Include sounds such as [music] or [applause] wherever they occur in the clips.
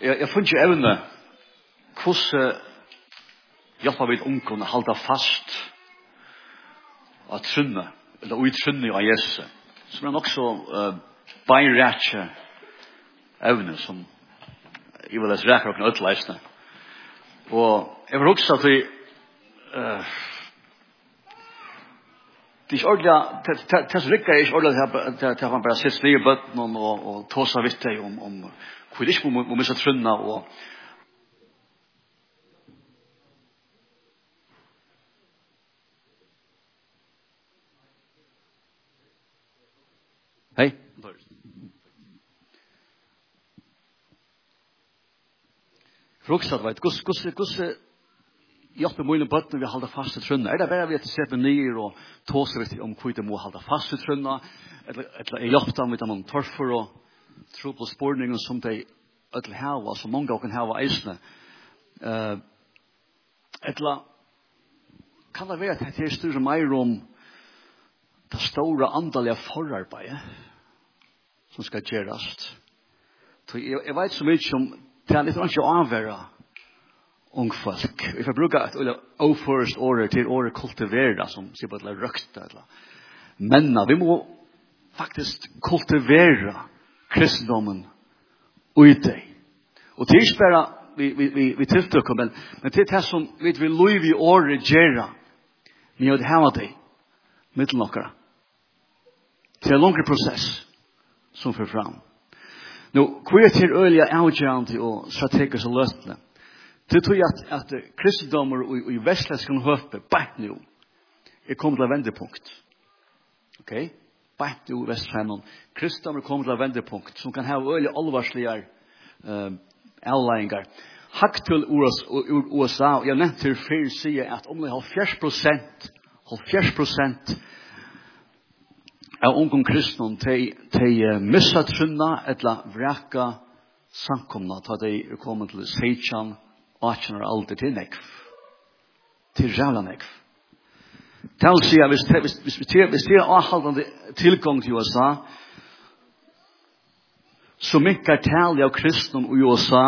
Jeg, jeg funnet ikke evne hvordan hjelper vi ungen å holde fast av trunne, eller ui trunne av Jesus, som er nok så uh, beinrætje evne som jeg vil lese rækker og kunne utleisende. Og jeg vil også at vi uh, Det är ordentlig, det som ikke ordentlig til at man bare sitter ner i bøtten og, og tåser vidt deg om, om hvor det ikke må, må missa trunna og Hei. Fruksat veit, gus, gus, gus, hjelpe mine bøttene vi halda fast i trunna. Er det bare vi at se på nyer og tåser vi om hvor de må halda fast i trunna, eller, eller hjelpe dem med noen torfer og tro på spurningen som de öll hava, som många kan hava eisne. Uh, etla, kan det være at det er styrre meir om det store andalige forarbeidet som skal gjerast. Så jeg, jeg vet så mye om det er litt ikke å avvære ung folk. Vi får bruke et overførst året til året kultivera, som sier på et eller røkta. Men vi må faktisk kultivera kristendomen ui deg. Og det er ikke bare vi, vi, vi, vi tiltøkker, men, men det er det som vi vil lov i året gjøre med å hava deg mittel nokkara. Det er en langere prosess som fyrir fram. Nå, hva er til øyelige avgjørende og strategiske løsene? Det tror jeg at, at kristendommer og, og i vestlæsken høpe, bare nå, er kommet til vendepunkt. Okay? beint ur Vestheimen. Kristaner kommet til vendepunkt som kan ha øyelig alvarslige uh, avleggingar. Hakt til USA, og jeg nevnte til før sier at om det er 70 prosent, 70 prosent av ungen kristne til, til missa trunna eller vraka samkomna til de er kommet til Seichan, 18 år alder til nekv. Til rævla nekv. Tal sier, hvis, hvis, hvis, hvis, hvis det er avhaldande tilgang til USA, så minkar tal av kristne i USA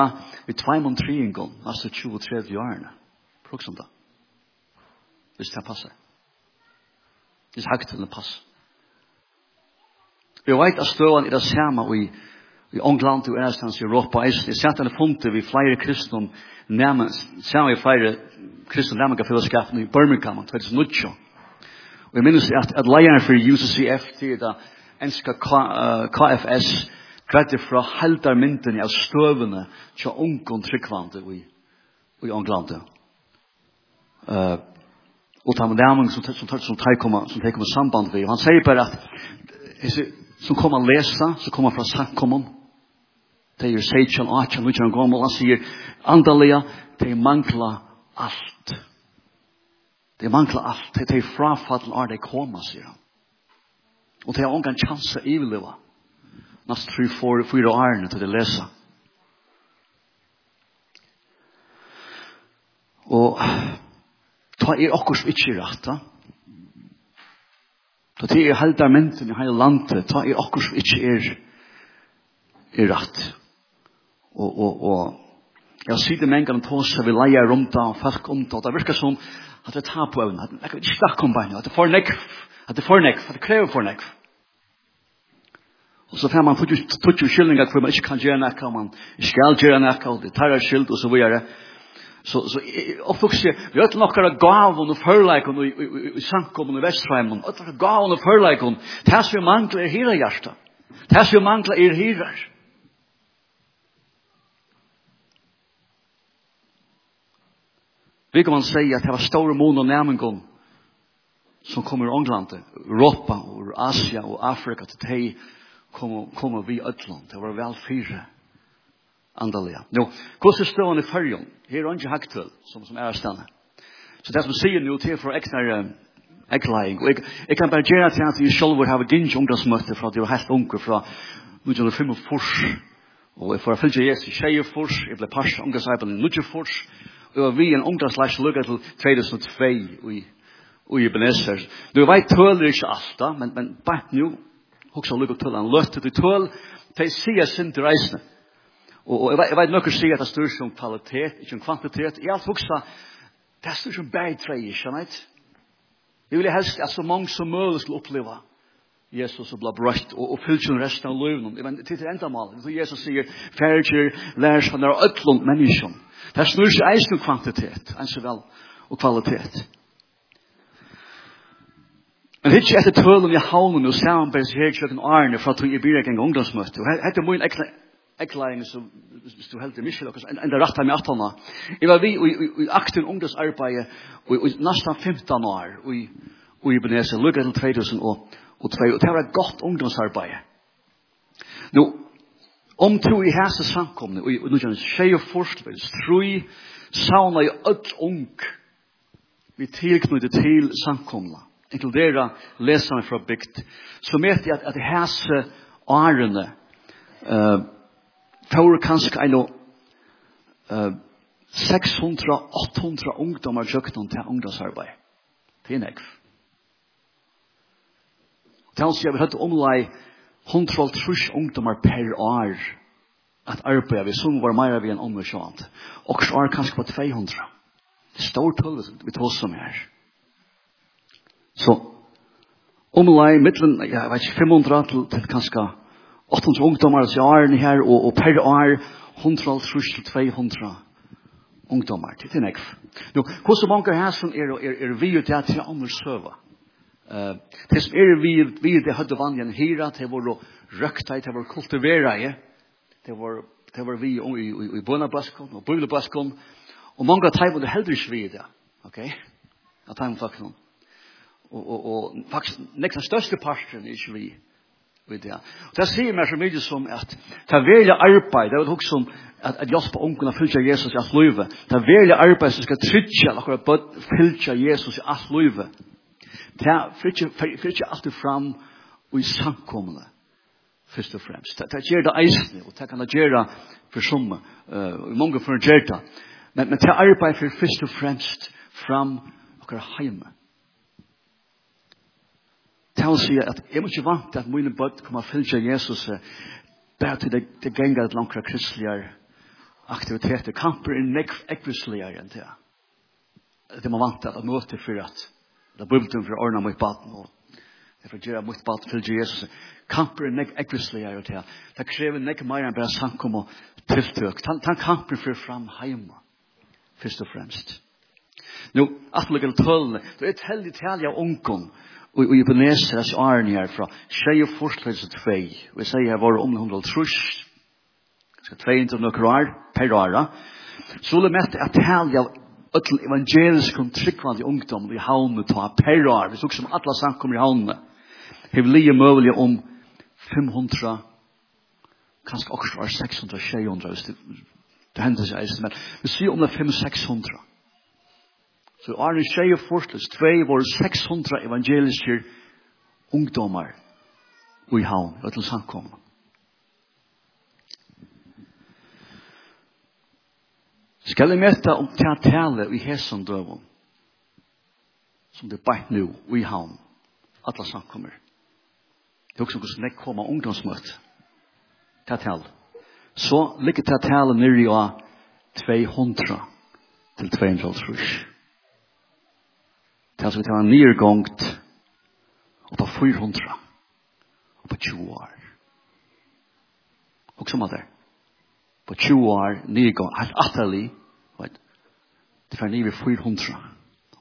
i 2-3 altså 23 årene. Proksom da. Hvis det passer. Hvis hakt til det passer. Vi vet at støvann er det samme i, i England og Erstans i Europa. Jeg satt er funnet vi flere kristne nærmest, samme vi flere kristne nærmest fellesskapene i Birmingham, 2008. Vi minnes at, at leierne for UCCF til det enska KFS greide fra heldar heldarmynden av støvene til ungen tryggvande i, i Englandet. Uh, og ta med dem som, som, som, som som, som tar kommer samband vi. Og han sier bare at som kommer å lese, som kommer fra samkommon, det er seitjan, atjan, utjan, gommel, han sier, andalega, det mangla alt. Det manglar allt. Det är frafallen är det komma, säger han. Och det har ångan chans att överleva. Nast tre, fyra, fyra år till det läsa. Och ta er också inte rätt. Ta till er halda mänten i hela landet. Ta er också inte er, er rätt. Och, och, och Jag sitter med en gång tås, vi leier rundt av folk om det, og det virker som at det tar på evnen, at det er ikke snakker om beina, at det er for nekv, at det er for nekv, at det krever for nekv. Og så får man tutt jo skyldninger hvor man ikke kan gjøre nekka, man skal gjøre nekka, og det tar er skyld, og så videre. Så, så og folk sier, vi har nokkara gavun og førleikon i sankommun og vestrheimun, og gavun og førleikon, det er som vi mangler i hira hjarta, det er som vi mangler i hirar. Vi kan man säga att det var stora mån och nämngon som kommer ur England, Europa, ur Asia och Afrika till dig kommer kom vi ödland. Det var väl fyra andaliga. Nu, hur är stående i färgen? Här är inte haktuell som, som är stanna. Så det som säger nu till för extra äcklæring. Og jag kan bare gjøre til at jeg selv vil have gynns ungdomsmøte fra det var helt unge fra 1905 och fors. Och jeg får följa Jesus Tjejer fors, jag blev pass, ungdomsarbeid nu 19 fors, og vi en ungdomslags lukka til 2002 i, i Ebenezer. Du vet tøler ikke alt da, men, men bare nu, hoksa lukka til han løtte til tøl, de sier sin til reisene. Og, og jeg veit nøkker sier at det styrer som kvalitet, ikke om kvantitet. Jeg alt hoksa, det styrer som bæg trei, ikke sant? Jeg vil helst at så mange som mulig skal oppleva Jesus og bla brøtt og oppfyllt sin resten av løven. Men til til enda mal. så Jesus sier, færger, lærer seg når øtlund menneskjon. Det snur seg eisen kvantitet, enn så vel, og kvalitet. Men hitje etter tølen i havnen og samarbeid her kjøkken Arne fra tog i byrek en ungdomsmøte. Og hette må en eklæring som stod helt i Michel, en det rettet med atana. Jeg var vi i akten ungdomsarbeid i nesten 15 år i Ibenese, lukket til 2000 og og tvei, og det var et godt ungdomsarbeid. Nå, om tro i hese samkomne, og nå kjennes tjei og forskvel, strui, sauna i öll ung, vi tilknyttet til samkomna, inkludera leserne fra bygd, så vet jeg at, at hese årene, uh, Tore kanskje en uh, 600-800 ungdommer kjøkken til ungdomsarbeid. Det er nekv. Det vil si at vi hadde omlai 130 ungdomar per år at arbeid vi som var meira vi enn om og sjåant. Og så er kanskje på 200. Det er stor tull vi tås som her. Så omlai mittlen, jeg vet ikke, 500 til, til kanskje 800 ungdomar i åren her, og, og per år 130 til 200 ungdomar. Det er nekv. Nå, hvordan mange her som er, er, er vi jo til at jeg andre søver? Det som er vi, vi det hadde vanjen hira, det var røkta, det var kultivera, det var, det var vi i, i, i bønabaskon, og bøylebaskon, og mange av teg var det heller ikke vi det, ok? At dem faktisk noen. Og, og, og faktisk, nekst største parten er ikke vi, vet jag. Det sier meg så mye som at det er veldig arbeid, det var også som at, at Jasper onkeln att följa Jesus i allt livet. er veldig arbeid som skal trygga akkurat våra bud Jesus i alt livet. Det fyrir ikke alltid fram og i samkommende, først og fremst. Det gjør det eisende, og det kan det gjøre for somme, og mange for gjør det. Men, men det arbeid for først og fremst fram akkurat heime. Det vil si at jeg må ikke vant at mine bøtt kommer å fylge Jesus bare til det, det ganger et langt kristeligere aktiviteter. Kamper er nekv nekvisligere enn det. Det må vant at jeg møter for at Det bumte for å ordne mot baten og Jeg får gjøre mot baten til Jesus. Kamper er nek ekvislige jeg til. Det krever nek mer enn bare samkom og tiltøk. Den kamper fyrir fram heima, først og fremst. Nå, at lukkje tølene, det er et heldig tælje av ungkom, og i arne her fra tjei og forslag til tvei, og jeg sier her var om hundra trus, skal tvei inntil nokre år, per åra, så det mest er tælje av öll evangelisk og tryggvandi ungdom i haunu ta perrar, vi som alla samkommer i haunu, hev lige møvelige om 500, kanskje også var 600, 600, hvis det, hendes jeg men vi sier om det 500-600. Så Arne Arne og Forsløs 2 var 600 evangeliske ungdomar i havn, i öll samkommer. Skal jeg møte om til å tale i hesen døven, som det er bare nå, i havn, alle samkommer. Det er også noe som jeg kommer ungdomsmøte. Til å tale. Så ligger til å tale nere i 200 til 200 trus. Det er som vi tar en og på 400 og på 20 år. Og som er det på 20 år, nye gang, helt atterlig, det var nye 400.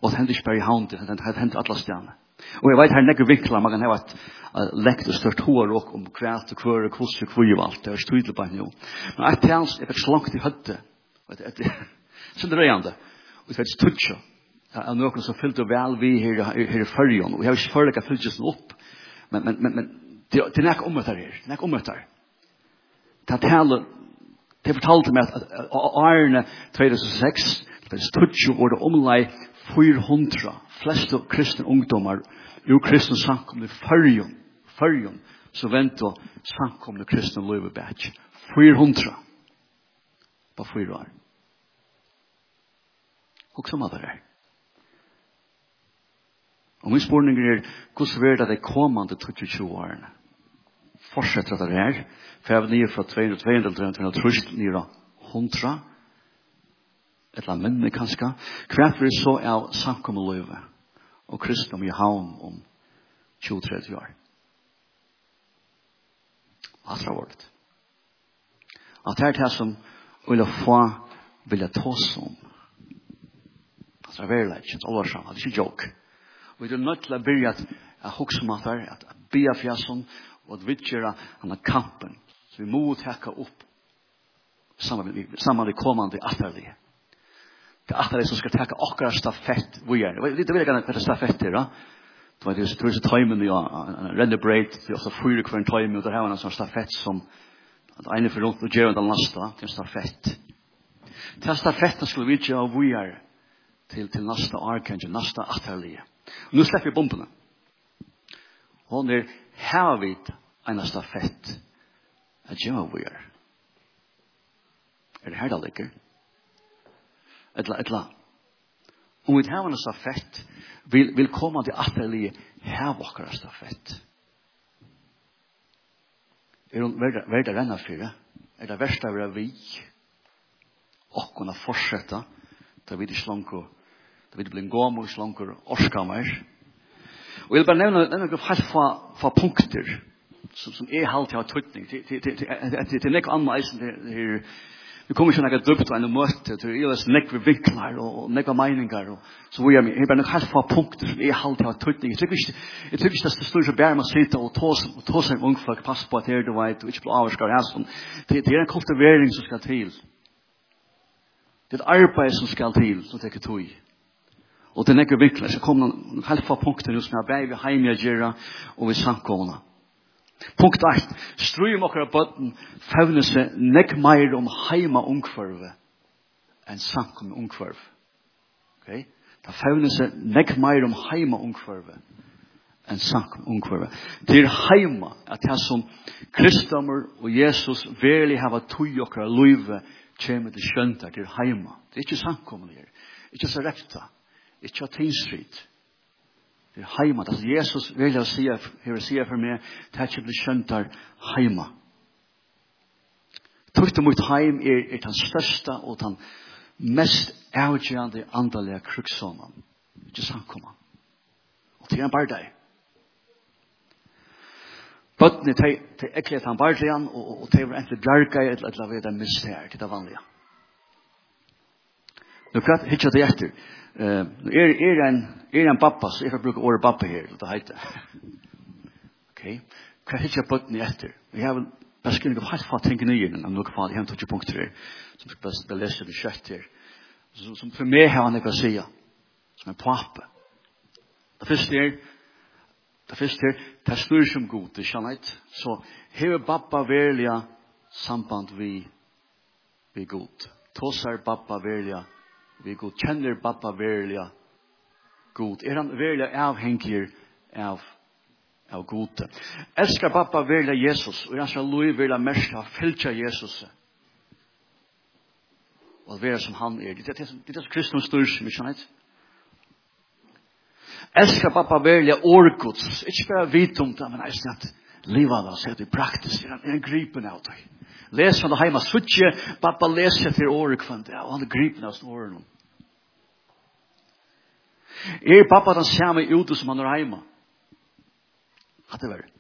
Og det hendte ikke bare i havn, det hendte alle stjerne. Og jeg vet her nekker vinkler, man kan ha et uh, lekt og størt hår [laughs] og om kvært og kvør og kvoss og kvøy og alt, det er støydelig bare nå. Men et tjens, jeg fikk slankt i høtte, vet, etter, sånn det røyende, og det var et støtja, av noen som fyllte vel vi her, her i førjen, og jeg har ikke fyrlega fylgjesen opp, men, men, men, men, det er nek omøtter her, nek omøtter. Det er tale De fortalte meg at årene 2006, det er jo hvor det omlai 400 fleste kristne ungdommer jo kristne samkomne fyrjon, fyrjon, så vent og samkomne kristne løyve bæk. 400 på fyra år. Og som alle er. Og min spurning er, hvordan er det kommande 22 årene? fortsetter det her. For jeg var nye fra 200, 200, 303 nye hundra. Et eller annet minne kanskje. Hvert vi så av samkommet løyve og kristendom i havn om 20-30 år. Alt har vårt. At det er det som vil få vilja tås om. At det er veldig lett, kjent alvarsam, at det er ikke joke. Vi er nødt til å begynne at jeg om at det er, at bia fjassen, og at vi gjør han anna kampen. Så vi må takke opp sammen saman vi komande atterlige. Det er atterlige som skal takke akkurat stafett vi vujar. Det vil jeg gjerne hva stafett er, da. Det var det som tror tusen tøymen ja. Render breit, det er også fyre kvar en tøymen, og det er en sånn stafett som at ene for rundt og gjør den lasta, det er stafett. Det er stafett som skulle vidja av vujar til, til nasta arkangen, nasta atterlige. Og nu slipper vi bombene. Og når har vi en stafett at gjemme vi er. Er det her da ligger? Etla, etla. Om vi har en stafett, vil, vil komme til atterlige her vokker stafett. Er hun verda renna fyrir? Er det versta vera vi? Og kunna fortsetta, da vi ikke langt, da vi ikke blir en gammel, langt, orskammer, Og jeg vil bare nevne noen helt fra punkter som, som er halvt ha tøytning. Det er nekk anna eisen her. Vi kommer ikke nekka døpt av en møte, til er nekk vi vinklar og nekk av og Så vi er bare nekk helt fra punkter som er halvt av tøytning. Jeg tykker ikke, jeg tykker ikke det står ikke bare med å sitte og ta seg en ungfolk, pass på at her du vet, og ikke bli avskar her sånn. Det er en kultivering som skal til. Det er et arbeid som skal til, som tekker tøy. Og til nekker vinkler, så kom noen halva punkter som er bæg vi heim i gjerra og vi samkomna. Punkt 8. Strøy om okkara bøtten fevne seg nek meir om heima ungkvarve enn samkom ungkvarve. Okay? Da fevne seg nek meir om heima ungkvarve enn samkom ungkvarve. Det er heima at det som Kristamur og Jesus verlig hava tui okkara luive kjemi til skjønta, det er heima. Det er ikke samkomne her. Ikke så rekta. Ikke av tinsrit. Det er heima. Det er Jesus vil jeg si, jeg vil sige for meg, det er ikke blitt skjønt der heima. Tukte mot heim er, er den største og den mest avgjørende andalige kruksånen. Ikke samkommet. Og til en bare deg. Bøttene, de ekkert han bare til han, og de var enten bjerga, eller de var det mist her, det er vanlige. Nu kvart hitcha det efter. Eh er er en er en pappa så jag brukar ordet pappa här det heter. Okej. Kvart hitcha på det efter. Vi har Jag skulle gå helt fatt tänka nyen, men nog fall hem till punkter som ska bäst beläsa det skött här. Som, som för mig har han något att säga. Som en pappa. Det första är det första är det snur som god, det känner inte. Så här pappa välja samband vi vi god. Tosar pappa välja vi god kjenner pappa verilig god. Er han verilig avhengig av, av god? Elskar pappa verilig Jesus, og han skal lov verilig mest av fylkja Jesus. Og være som han er. Det er det som, det er som kristne styr som vi kjenner. Elskar pappa verilig årgods. Ikke bare vite om det, men jeg snakker livan og sett i praktisk, han er gripen av deg. Les han heima suttje, pappa leser til året kvant, og han er gripen av åren. Er pappa den samme ute som han er heima? Hatt det vært.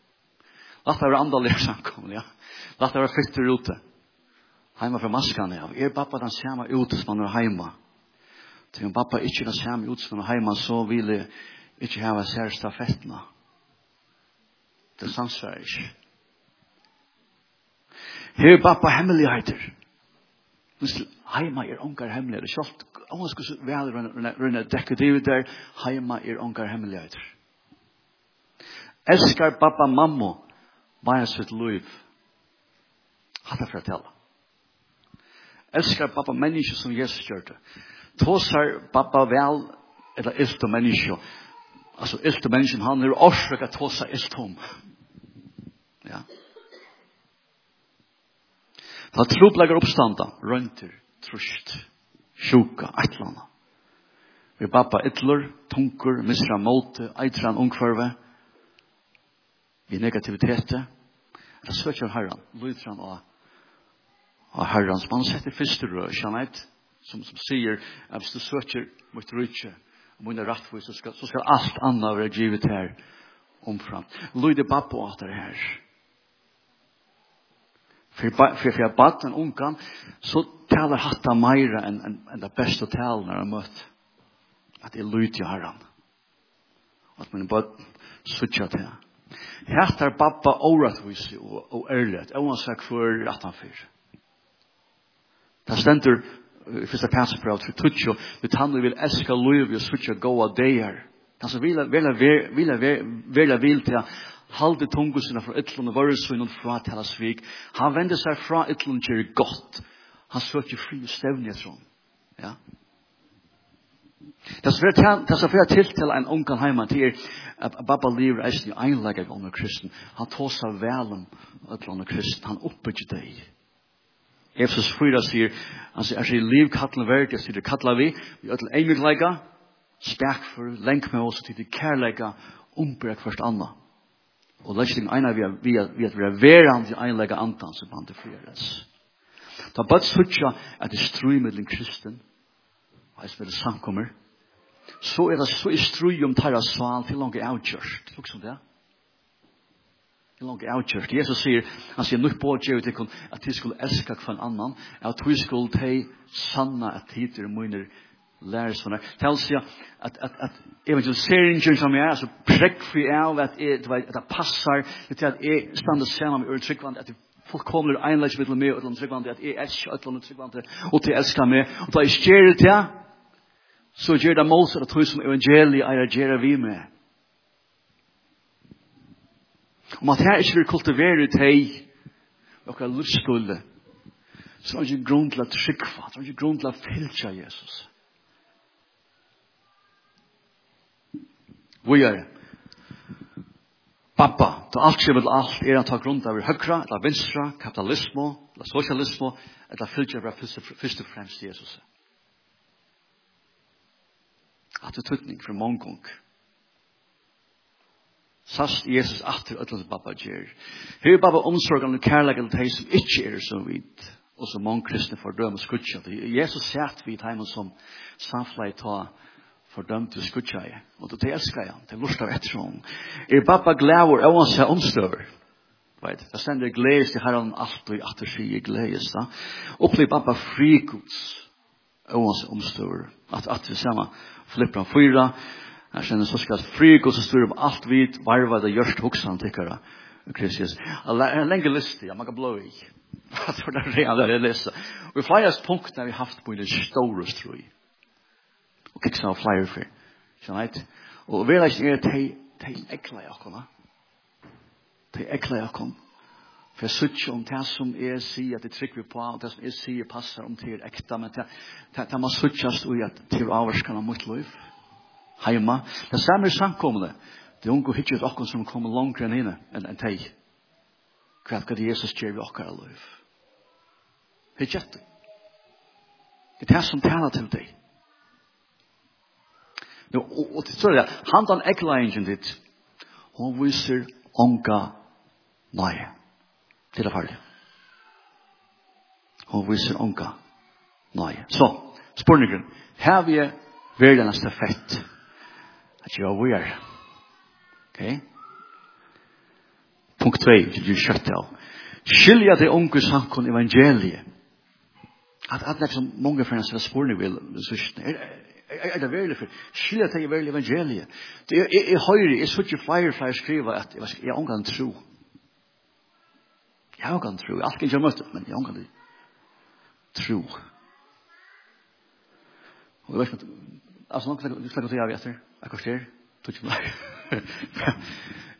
Latt det være andre lersamkommen, ja. Latt det være fytter ute. Heima fra maskan, ja. Er pappa den samme ute som han er heima? Til om pappa ikke den samme ute som han er heima, så vil jeg ikke hava særsta fettna. Ja Det samsvarer ikke. Her er på hemmeligheter. Heima er ongar hemmeligheter. Sjalt, om man skulle vel rundt et dekadiv der, heima er ongar hemmeligheter. Elskar pappa mammo, bare sitt liv. Hatta for å tella. Elskar pappa menneske som Jesus gjør det. Tåsar pappa vel, eller ilt og menneske, Alltså äldre människan han är orsak att hossa äldre om. Ja. Da troplegger oppstanda, røyntur, trust, sjuka, eitlanda. Vi bappa ytler, tunkur, misra måte, eitran ungkvarve, vi negativitet, da søkjer herran, lydran og, og herran, som han setter første rød, kjenneit, som, som sier, hvis du søkjer mot rydtje, og mine rettvis, så skal, så skal alt annet være givet her omfram. Løyde babbo at det her. For, for, for jeg bad en ungan, så taler hatta meira enn en, en det beste talen jeg har møtt. At jeg løyde jo herran. At min bad suttja til han. Hættar babba åretvis og, og ærlighet, og han sier hver at han fyr. Det stender fyrsta kassbrev for tutsjo, ut han vil elska loiv og suttja goa deir. Han som vil vela vil til halde tungusina fra ytlun og vörsunnen fra tala svik. Han vende seg fra ytlun til gott. Han søkje fri og stevni jeg sånn. Ja. Det som fyrir til til en ungan heima til er at Baba lever eisen i einlegg av kristen. Han tåsa vel om ytlun og kristen. Han oppbygger deg. Efesus 4 sier, han sier, er sier liv kattelen verdt, jeg sier det kattelen vi, vi ødel eimigleika, stak for, lenk med oss, til det kærleika, ombrek først anna. Og lesning eina vi at vi er verand til einleika antan som han til friarens. Ta bad suttja at det strui mellom kristen, heis med det samkommer, så er det så i strui om tarra sval til langt avgjørst. Lukk som det er en langt avkjørt. Jesus sier, han sier, «Nupp på djevet ikon, at de skulle elska kvann annan, at de skulle teg sanna at tider munner lærersvunner». Det vil si at, at, at evangeliseringen som jeg er, så prekfri av at, at, at det passar, til at jeg stander sammen med øretryggvand, at det fullkomner einleis mittel med og tryggvand, at jeg elsker et eller tryggvand, og til elsker meg, og da jeg skjer det til, så gjør det målser at hun som evangeliet er å gjøre vi med. Om at her ikke vil kultivere teg okra lustfulle, så er det ikke grunn til å tryggva, så er det ikke grunn til å fylkja Jesus. Vi er. Pappa, to alt skjer vel alt er at ta grunn av høyra, eller vinstra, kapitalismo, eller sosialismo, eller fylkja av først og fremst Jesus. At det er tøtning for mange ganger. Sast Jesus atter ötlens pappa gjer. Her pappa omsorgan og kærleggen til som ikkje er som vit, og som mange kristne fordøm og skutja. Jesus sæt vid heimen som samflai ta fordøm til skutja i, og til elskar han, til lust av etter hon. Er pappa glæver og han seg omstøver. Right. Det stender gledes til herren alt og atter sige glæs. Opplev pappa frikuts, og han seg omstøver. At, at vi samme flipper han fyra, Jeg kjenner så skal fri god som styrer om alt vidt, varva det gjørst hoksan tykkara, Kristus. En lenge liste, jeg må ikke blå i. [laughs] Det var det reale jeg leste. Og i flere punktene har vi haft på en stor strøy. Og kiksa av flere for. Kjenner jeg? Og vi er ikke er til ekla jeg akkona. Til ekla jeg akkona. For jeg sier om det som jeg sier at jeg trykker på, og det som jeg sier passer om til ekta, men det, det, det må sier at det er avvarskene av mitt liv. Ja heima. Det samme er samkommende. Det unge hittet okken som kommer langt enn henne enn en teg. Hva er det Jesus gjør vi okker av liv? Hittet det. Det er det som taler til deg. Nå, og til tror jeg, han den ekleingen ditt, hun viser ånka nøye til det farlige. Hun viser ånka nøye. Så, spørningen, her vi er verdens effekt. Her at jag var där. Okej? Punkt 2, du kött av. Skilja det unge sankon evangeliet. Att att det som många från oss spår nu vill så er det veldig för skilja det veldig evangeliet. Det er jeg høyre, jeg sutt jo flere flere skriva at jeg, jeg er angår tro. Jeg er angår tro. Allt kan ikke måste men jeg er angår tro. Og det vet inte alltså något slags til jeg vet. Jeg ett kvarter, tog mig.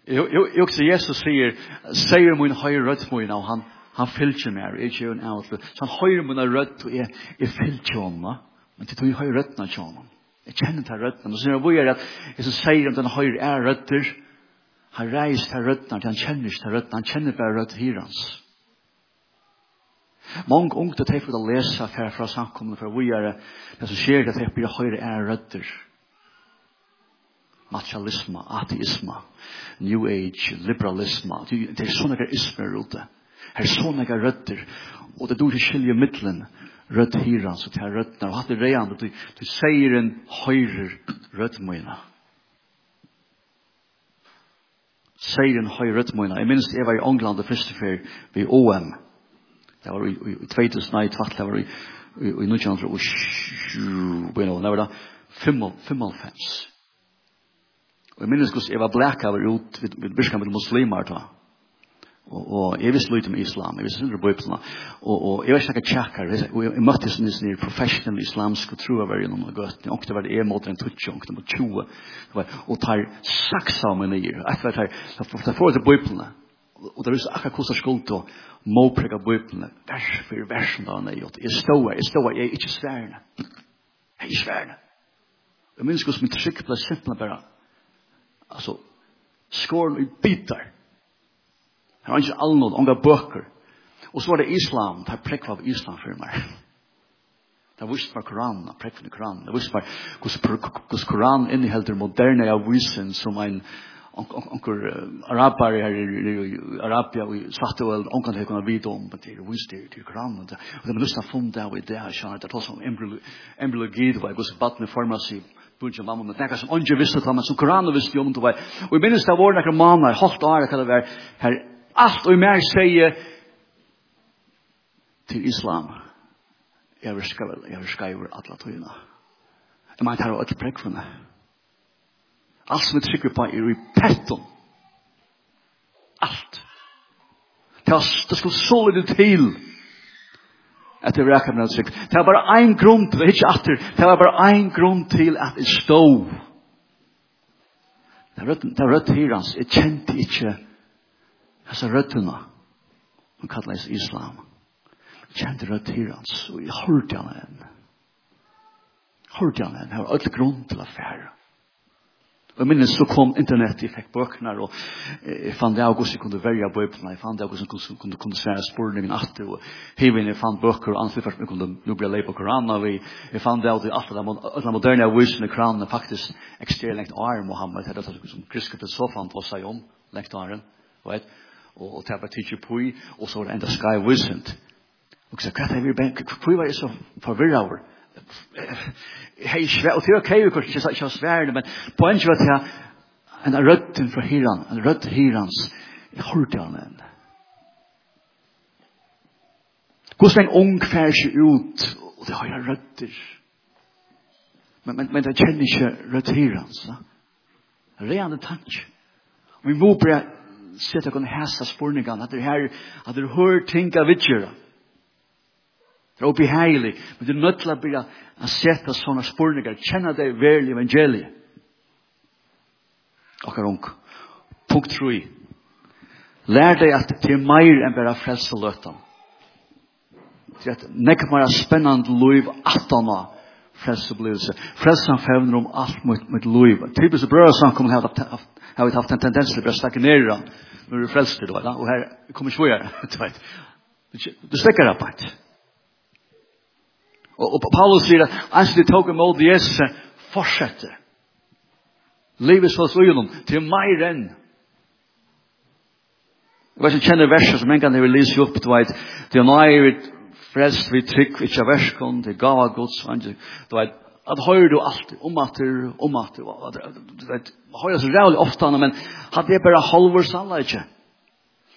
Jo, jo, jo, Jesus sier, sier min høyre rødt min och han han fyllt mig, är ju en outlet. Så han høyre min rött och jeg är fyllt meg, Men det tog ju höjer rötterna till honom. Jag känner inte rötterna. Men så när jag börjar att Jesus säger om den höjer är rötter. Han reis til røttene, han kjenner ikke til røttene, han kjenner bare rødt hirans. Mange unge til å lese fra, fra samkomne, fra vågjere, det som skjer det til å bli høyre er røtter materialisme, ateisme, new age, liberalisme. Det er sånne der ismer ute. Her sånne der røtter. Og det dår skilje middelen. Rødt hiran, så det er røttene. Og hatt det reian, du, du sier en høyre røttmøyna. Sier en høyre røttmøyna. Jeg minns jeg var i England det første før ved OM. Det var i, i, i 2009, det var i, i, i 1900, og sju, det var da, 55. Og jeg minnes hvordan jeg var blekkaver ut vid, vid med muslimer da. Og, og jeg visste lite med islam, jeg visste hundre bøypene. Og, og jeg var ikke noen tjekkar, og jeg, jeg møtte sånne sånne professionelle islamske troaver gjennom noen gøtene. Og det var det jeg måtte en tutsi, og det var tjoe. Og tar saksa av meg nye, og jeg tar, tar for til bøypene. Og det er akkurat hvordan skuld til å måprega bøypene, vers for versen da han er gjort. Jeg stod her, jeg stod her, jeg er ikke sværende. Jeg er ikke sværende. Jeg minns hvordan min trygg ble simpelthen bare altså, skåren i bitar. Det var ikke allnåd, unga bøker. Og så var det islam, det er prekva av islam for meg. [laughs] Det visst meg Koran, det prekva av Koran. Det visst meg hvordan Koran innehelder moderne avvisen som en onkur arabar her i Arabia og Svartøvel, onkur det kunne vite om, men det er vist det til kram Og det er lyst til å funne det av i det her, det er tås om embryologi, det var hos batne formasig, bunch of mamma, men nekka som onge visste til men som koran visste om det var. Og jeg minnes det var nekka manar, halvt året kan det være, her, alt og mer sier til islam, jeg vil skrive, jeg vil skrive alle tøyna. Jeg mener, her er alle prekvene. Alt som vi trykker på er i petton. Alt. Det skal så litt til. Alt at det rækka med trygg. Det var bare ein grunn, det var ikke atter, det var bare ein grunn til at det stå. Det var det rødt her hans, jeg kjente ikke hans røttene. Han kallet islam. Jeg kjente rødt her hans, og jeg hørte han henne. Hørte han henne, det var alt grunn til å affæren. Jeg minnes så kom internett, jeg fikk bøkene, og jeg fant det av hvordan jeg kunne velge bøkene, jeg fant det av hvordan jeg kunne, kunne svære spørningen atter, og hevende jeg fant bøker, og ansikt først, jeg kunne nå bli leie på Koran, og jeg fant det av det alt det moderne avisen i Koran er faktisk ekstremt lengt arm, Mohammed, det er det som griske filosofen for seg om, lengt arm, vet, og, og det er bare på pui, og så var det enda sky wisent. Og så, hva er det vi benk, pui var jeg så forvirra over, hei svær, og det var kreiv kors, ikke ikke svær, men poenget var til en rødt fra hiran, en rødt hirans, jeg hørte han en. Hvordan en ung fær seg ut, og det har jeg rødder. Men, men, men det kjenner ikke rødt hirans, da. Rene tanke. Vi må bare sette noen hæsa spurningene, at det her, at det hører ting av vidtjøret. Det er obeheilig, men det er nødt til å begynne å sette sånne spørninger, kjenne det verlig evangeliet. Akkurat ung. Punkt 3. Lær deg at det er meir enn bare frelse løtan. Det er et nekk meir spennende liv at han har frelse blivelse. Frelse han fevner om alt mot mot liv. Typisk brød og sånn kommer samkommer har vi haft en tendens til å bare snakke ned i når du er frelst til det, og her kommer ikke [laughs] vi her. Du stekker opp et. Og, og Paulus sier at hans de tok imot Jesus fortsetter. Livet så så gjennom til meg enn. Jeg vet ikke kjenner verset som en gang jeg vil lise opp, du vet, det er nøye vi frelst vi trygg, vi ikke verskon, det gav av gods, du vet, at høyre du alt, om at du, om at du, du vet, høyre så rævlig ofte, men hadde jeg bare halvår sannleik ikke.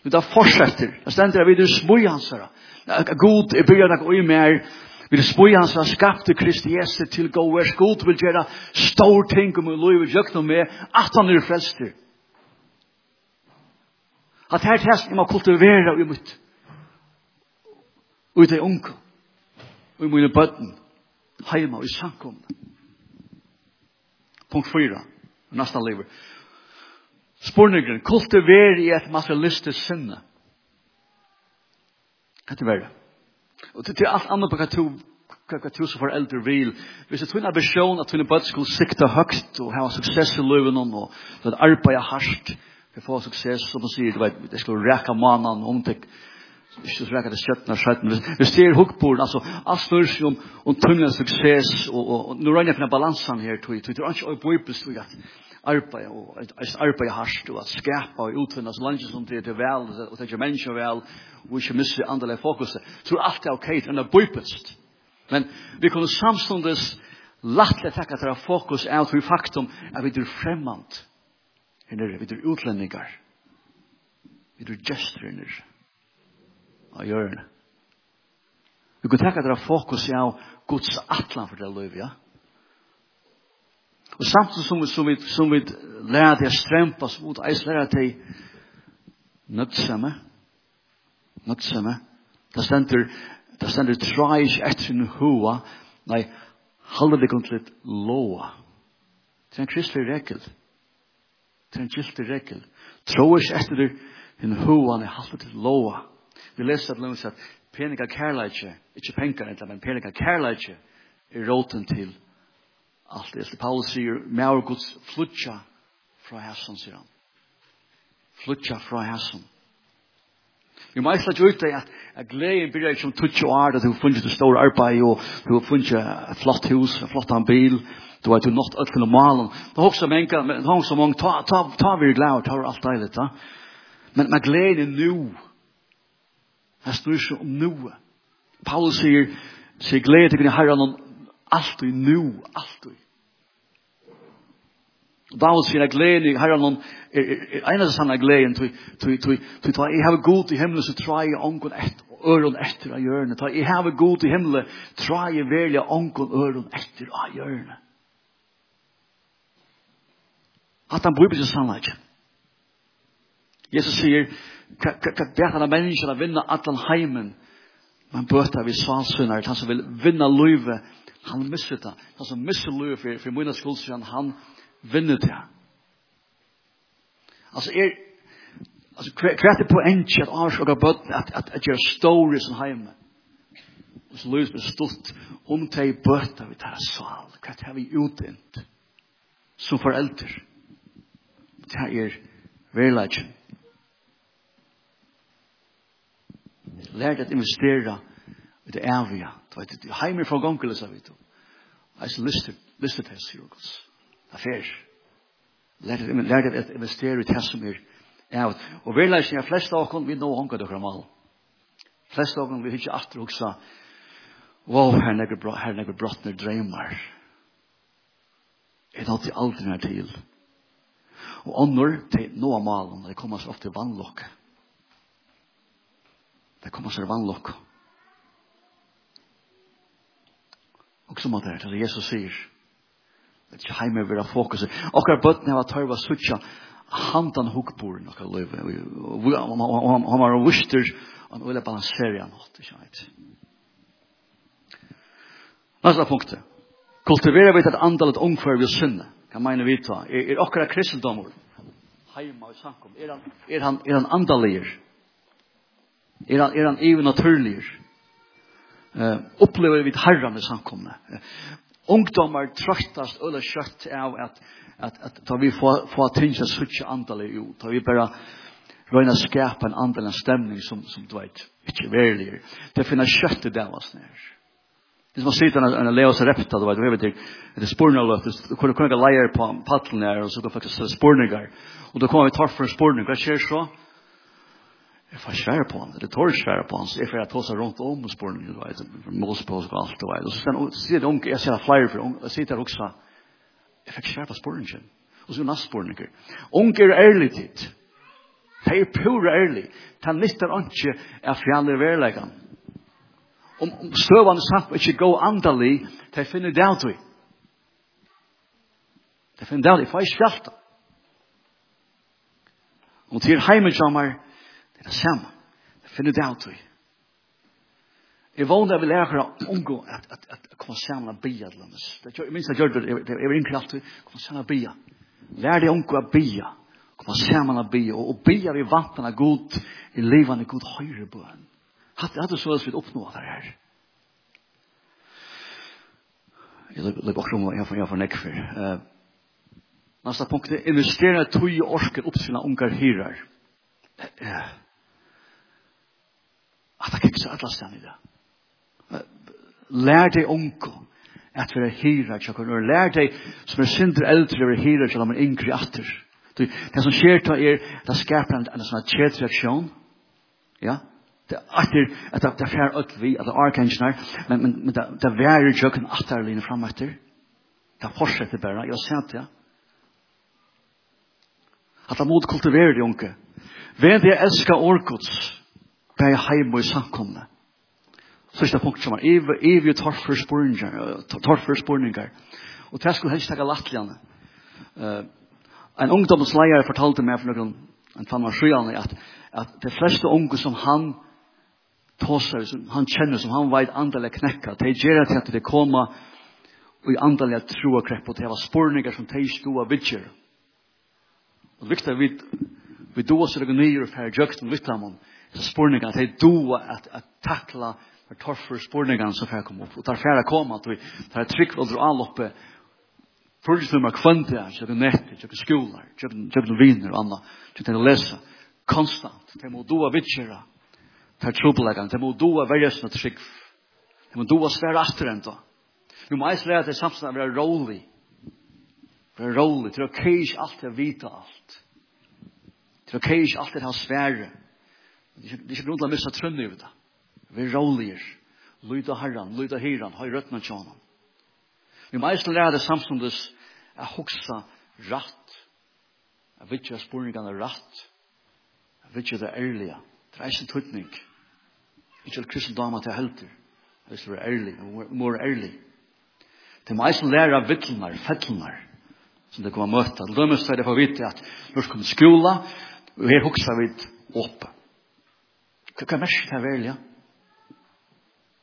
Det fortsetter, Jeg stender jeg videre smøy hans her. God jeg er bygget noe i mer, Vi er spui hans har skapte Kristi Jesu til gå vers god vil gjøre stor ting om å lov og gjøkna med at han er frelster. At her test må kultivere i mitt og i det unge og i mine bøtten heima og i samkomne. Punkt 4 Nasta lever Spurningren kultivere i et materialistisk sinne. Hva er det verre. Og til alt annet på hva to hva tusen foreldre vil. Hvis jeg en ambisjon at tunne bøtt skulle sikta høgt og ha suksess i løven og at arbeida hardt for å få suksess, som man sier, du vet, det skulle reka mannen om det ikke så reka det skjøttene og skjøttene. Hvis det er hukkbord, altså, alt styrs om, om tunne suksess og, og, og nå regner jeg på balansen her, tog, tog, tog, tog, tog, tog, tog, tog, arbeid, og et arbeid hardt og at skapa og utvinna så langt som det er vel, og det er mennesker vel, og ikke misse andre fokuset. Tror alt er ok, det er bøypest. Men vi kunne samstundes lattelig takk at det er fokus er at vi faktum er vi er fremmant her vi er utlendingar, vi er gestrinner her nere, av hjørne. Vi kunne takk at det er fokus er Guds atlan for det løyve, ja? Og samtidig som, vi, som, vi, som vi lærer til å strempe oss mot eis lærer til nødsamme. Nødsamme. Det stender, det stender treis etter en hoa. Nei, halde det kom til et loa. Det er en kristelig rekel. Det er en kristelig rekel. Trois etter en hoa, nei, halde det loa. Vi leser at lønnes at penika kærleitje, ikkje penkar enda, men penika kærleitje, er råten til Alt det som Paulus sier, «Mer Guds flutja fra hæsson, sier han. Flutja fra hæsson. Vi må eisla ut det at, at gleden blir ikke om tutsi år, at du har funnet et stort arbeid, og du har funnet et flott hus, en flott bil, du har nått alt for normalen. Det er også mange, det er også mange, ta, ta, ta vi glad, ta vi alt deilig, ta. Men, men gleden er nu. Det snur ikke om nu. Paulus sier, sier gleden til herren, Alt i nu, alt i. David sier jeg gleden i herren er, en av sanne gleden, tog jeg har god i himmelen, så tror jeg ångon etter, øron etter av hjørnet. Tog jeg har god i himmelen, tror jeg velja ångon øron etter av hjørnet. At han bryr seg sannleggen. Jesus sier, hva bet han av menneskene vinna allan heimen, men bøter vi svansvinner, han som vil vinna løyve, han misser det. Han som misser løy for, for mine skuldsyn, han vinner det. Altså, er, altså, hva er det på en kjær avsjåk og bøtten at, at, at jeg er stor i sin heime? Og så løys blir stort, om det i bøtta vi tar sval, Hva er det vi utdint som forelder? Det er verleggen. Lær det at investera i det evige Du vet, du heimer fra gongel, sa vi to. Eisen lyster, lyster til hans jorgos. Affær. Lær deg at investere i det som er av. Og vi lær seg, flest av oss, vi nå honka dere mal. Flest av oss, vi hittir atter og sa, wow, her nekker brottner dreymar. Jeg nådde aldri nær til. Og ånder til noa malen, det kommer så ofte vannlokk. Det kommer så vannlokk. Og som at det Jesus sier, Det är hemma vi har fokus. Och att botten har tagit vad handan hukborn och att Og Och han vuster, han ville balansere han något, ikke vet. Nästa punkt. Kultivera vi et andalet ungför vi synda. Kan man vi ta? Er, er också kristendomar. Heima i samkom. Er han er han er han andalir? Er han er han övernaturlig eh, upplever vi herran i samkomne. Ungdomar trøttast eller kött av att att att ta vi få få tingsa suttje antal ju ta vi bara röna skärpa en andalig stämning som, som du vet, inte verkligen Det finner kjøtt det där var snær. Det som sitter en leo seg repta, då vet, vi det det er spurnaløft, du kunna lägga på paddelen där och så kan faktisk spurningar. och då kommer vi tar för spurningar, vad sker så? Jeg får svære på han, det tår svære på han, så jeg får ta seg rundt om og spørre du vet du, målspås og alt du vet. Og så sier det unge, jeg ser det flere for unge, jeg sier det også, jeg fikk svære på spørren sin. Og så nast spørren ikke. Unge er ærlig tid. Det er pura ærlig. Det er nytter ikke av fjallet verleggen. Om, om støvende samt ikke gå andalig, det finner det av det. Det finner det av det, for jeg svært. Og til heimesammer, Det er det samme. Det finner det alt tog. Jeg vågner jeg vil lære å unngå at, at, at, at komme sammen og bia til hennes. Jeg minns jeg gjør det, jeg var innkraft til, komme sammen og bia. Lær deg unngå å bia. Komme sammen og bia. Og og bia vi vatten av god i livet i god høyre bøen. Hatt det så vi oppnå det her. Jeg lukker også om jeg får nekk for. Nasta punktet, Investere tog i orsken oppsina ungar hyrar. Ja så alle stan i det. Lær deg dig at vi er hyra tjock och lär deg som er synder eldre, äldre vara hyra tjock och yngre atter. Det som skjer til er det skaper en, en sånn här. Ja? Det atter at det er fär ut vi at det er arkangenar men, men, men det, det värer atter en fram etter. Det fortsetter bare, jeg har sett det. At det er mot kultiverer det unge. Ved det elsker orkots bare heim og i samkomne. Sista punkt som er, evig torfer spurningar, torfer spurningar. Og det skulle helst takka lattljane. Uh, en ungdomsleier fortalte meg for noen, en fann var skyane, at, at de fleste unge som han tåser, som han kjenner, som han veit andalega knekka, de gjerra til at de koma og i andalega troa krepp, og det var spurningar som de stod av vidger. Og det viktig er vidt vi då så det nya för jökten vitt vittamon så spårningar att då att att tackla för torfur spårningar så här kom upp. Och där färra kom att vi tar trick och dra alloppe Först när man kvant där så det nätter så det skolor så det vinner och annat så det läsa konstant det må då vitchera tar trubbelagan det må då välja sina trick det må då svära efter ändå Vi må eis lære at det å være rolig. Det er rolig, til å keis alt, til å vite alt. Det er ok ikke alltid ha svære. Det er ikke grunn til å missa trønne over det. Vi er råliger. Lyda herran, lyda herran, høy røttna tjana. Vi må eisen lære det samstundes a hoksa ratt. A vitja spurningane ratt. A vitja det ærlige. Det er eisen tuttning. Ikke kristne kristendama til helter. Hvis vi er ærlig, mor må ærlig. Det må eisen lære av vittlunar, fettlunar, som det kommer møtta. Det lømmes er det for å vite at når det kommer skola, Og her hoksa vi åpa. Hva [laughs] er mest her velja?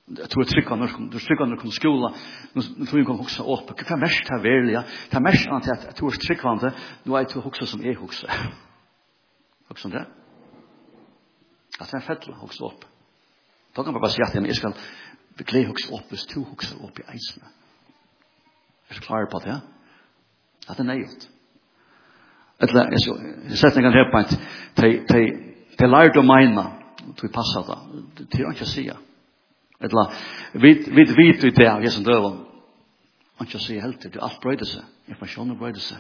Jeg tror jeg trykker når du trykker når du kommer skola, nå tror jeg kan hugsa opp. Hva er mest her velja? Det er mest annet at jeg tror jeg trykker vante, nå er jeg til å hugsa som jeg hugsa. Hugsa om det? At det er jeg å hugsa opp. Da kan man bare si at jeg skal begle hugsa opp hvis du hugsa opp i eisene. Er du klar på det? At det er nøyot. Eller, jeg sett en gang her på at de lærte å mene, og de passer da, Det er ikke å si. Eller, vi vet jo det av Jesus døven. Han ikke å si helt det. Det er alt brøyde seg. Informasjonen brøyde seg.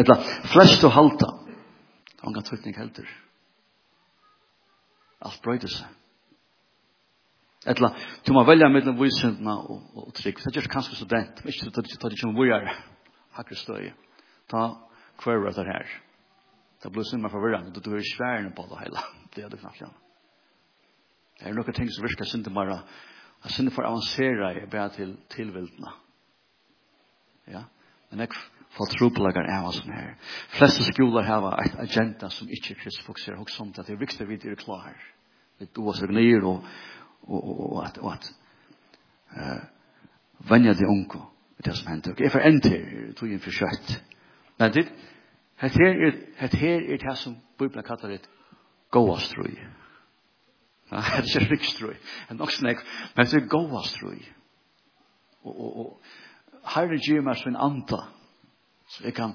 Eller, flest å halte. Han kan trykke helt det. Alt brøyde seg. Etla, du må velja mellom vísindna og, og trygg. Det er kanskje student, men ikke til det kommer vujare, hakker støy. Ta hver av det här. Det blir sånn med forvirrende, du er svärna på det hela. [laughs] Det är det knappt igjen. Det er noen ting som virker synd til bare, at synd for avansere i bare til tilvildene. Ja, men jeg får tropelager av oss her. Fleste skoler har et agenda som ikke kristfokuserer, og sånt at det er viktig vidt er klar. Vi er oss og nyer, og, og, og, og at, og at uh, vennja de unko, det som hender. Jeg får en til, tog inn for kjøtt. Men det, het her er, het her er det som Bibelen kallar det gåastrui. Ja, det er ikke rikstrøy, Det er nok snakk, men det er gåastrøy. Og, og, og herre gir meg sin anta, så jeg kan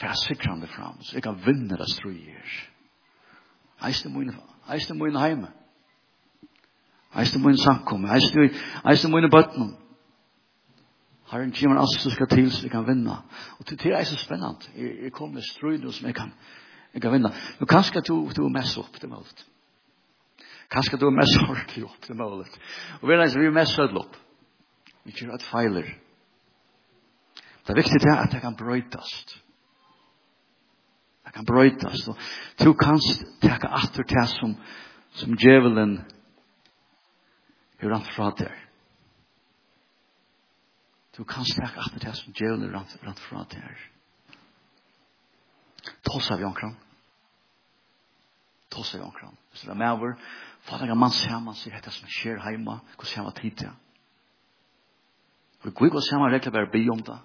færa sikrande fram, så jeg kan vinne det struier. Eisne mine, eisne mine heime. Eisne mine samkomme, eisne mine bøtnum. Herren kommer alt som skal til, så jeg kan vinne. Og til det er så spennende. Jeg, jeg kommer med strøyder som jeg kan, jeg kan vinne. Nå kanskje du, du er mest opp til målet. Kanskje du er mest ordentlig opp til målet. Og vi er vi er mest sødlig opp. Vi kjører et feiler. Det er viktig er at det kan brøytast. Det kan brøytast. Og du kan teka atter til som, som djevelen gjør han fra der. Du kan snakke at det er som djevelen rant, rant fra det her. Tåsa vi omkring. Tåsa vi omkring. Hvis det er med over, fader er man ser, man ser dette som skjer hjemme, hvordan ser man tid til. Vi går ikke og ser man regler bare be om det.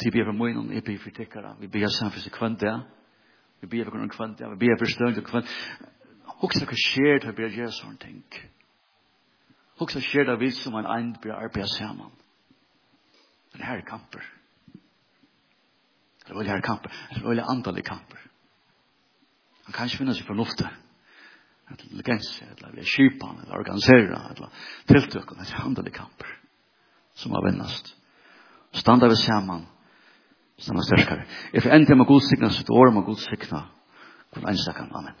Til vi er for munnen, jeg ber for tikkere. Vi ber sammen for seg kvendt det. Vi ber for grunn kvendt det. Vi ber for støvn til kvendt. Hvordan det skjer til å ber gjøre sånne ting. Hvordan skjer det vise som en eind blir arbeid sammen. Men her er kamper. Det er veldig her kamper. Det er veldig antalet kamper. Han kan ikke finne seg förnuft där. legens, legensja, att vi är kypan, att organisera, att tilltöka, det är antalet kamper som har vennast. Standa vi saman, standa sterskare. Jeg får enda med god signa, sitt år, med god signa, kun einstakann. Amen.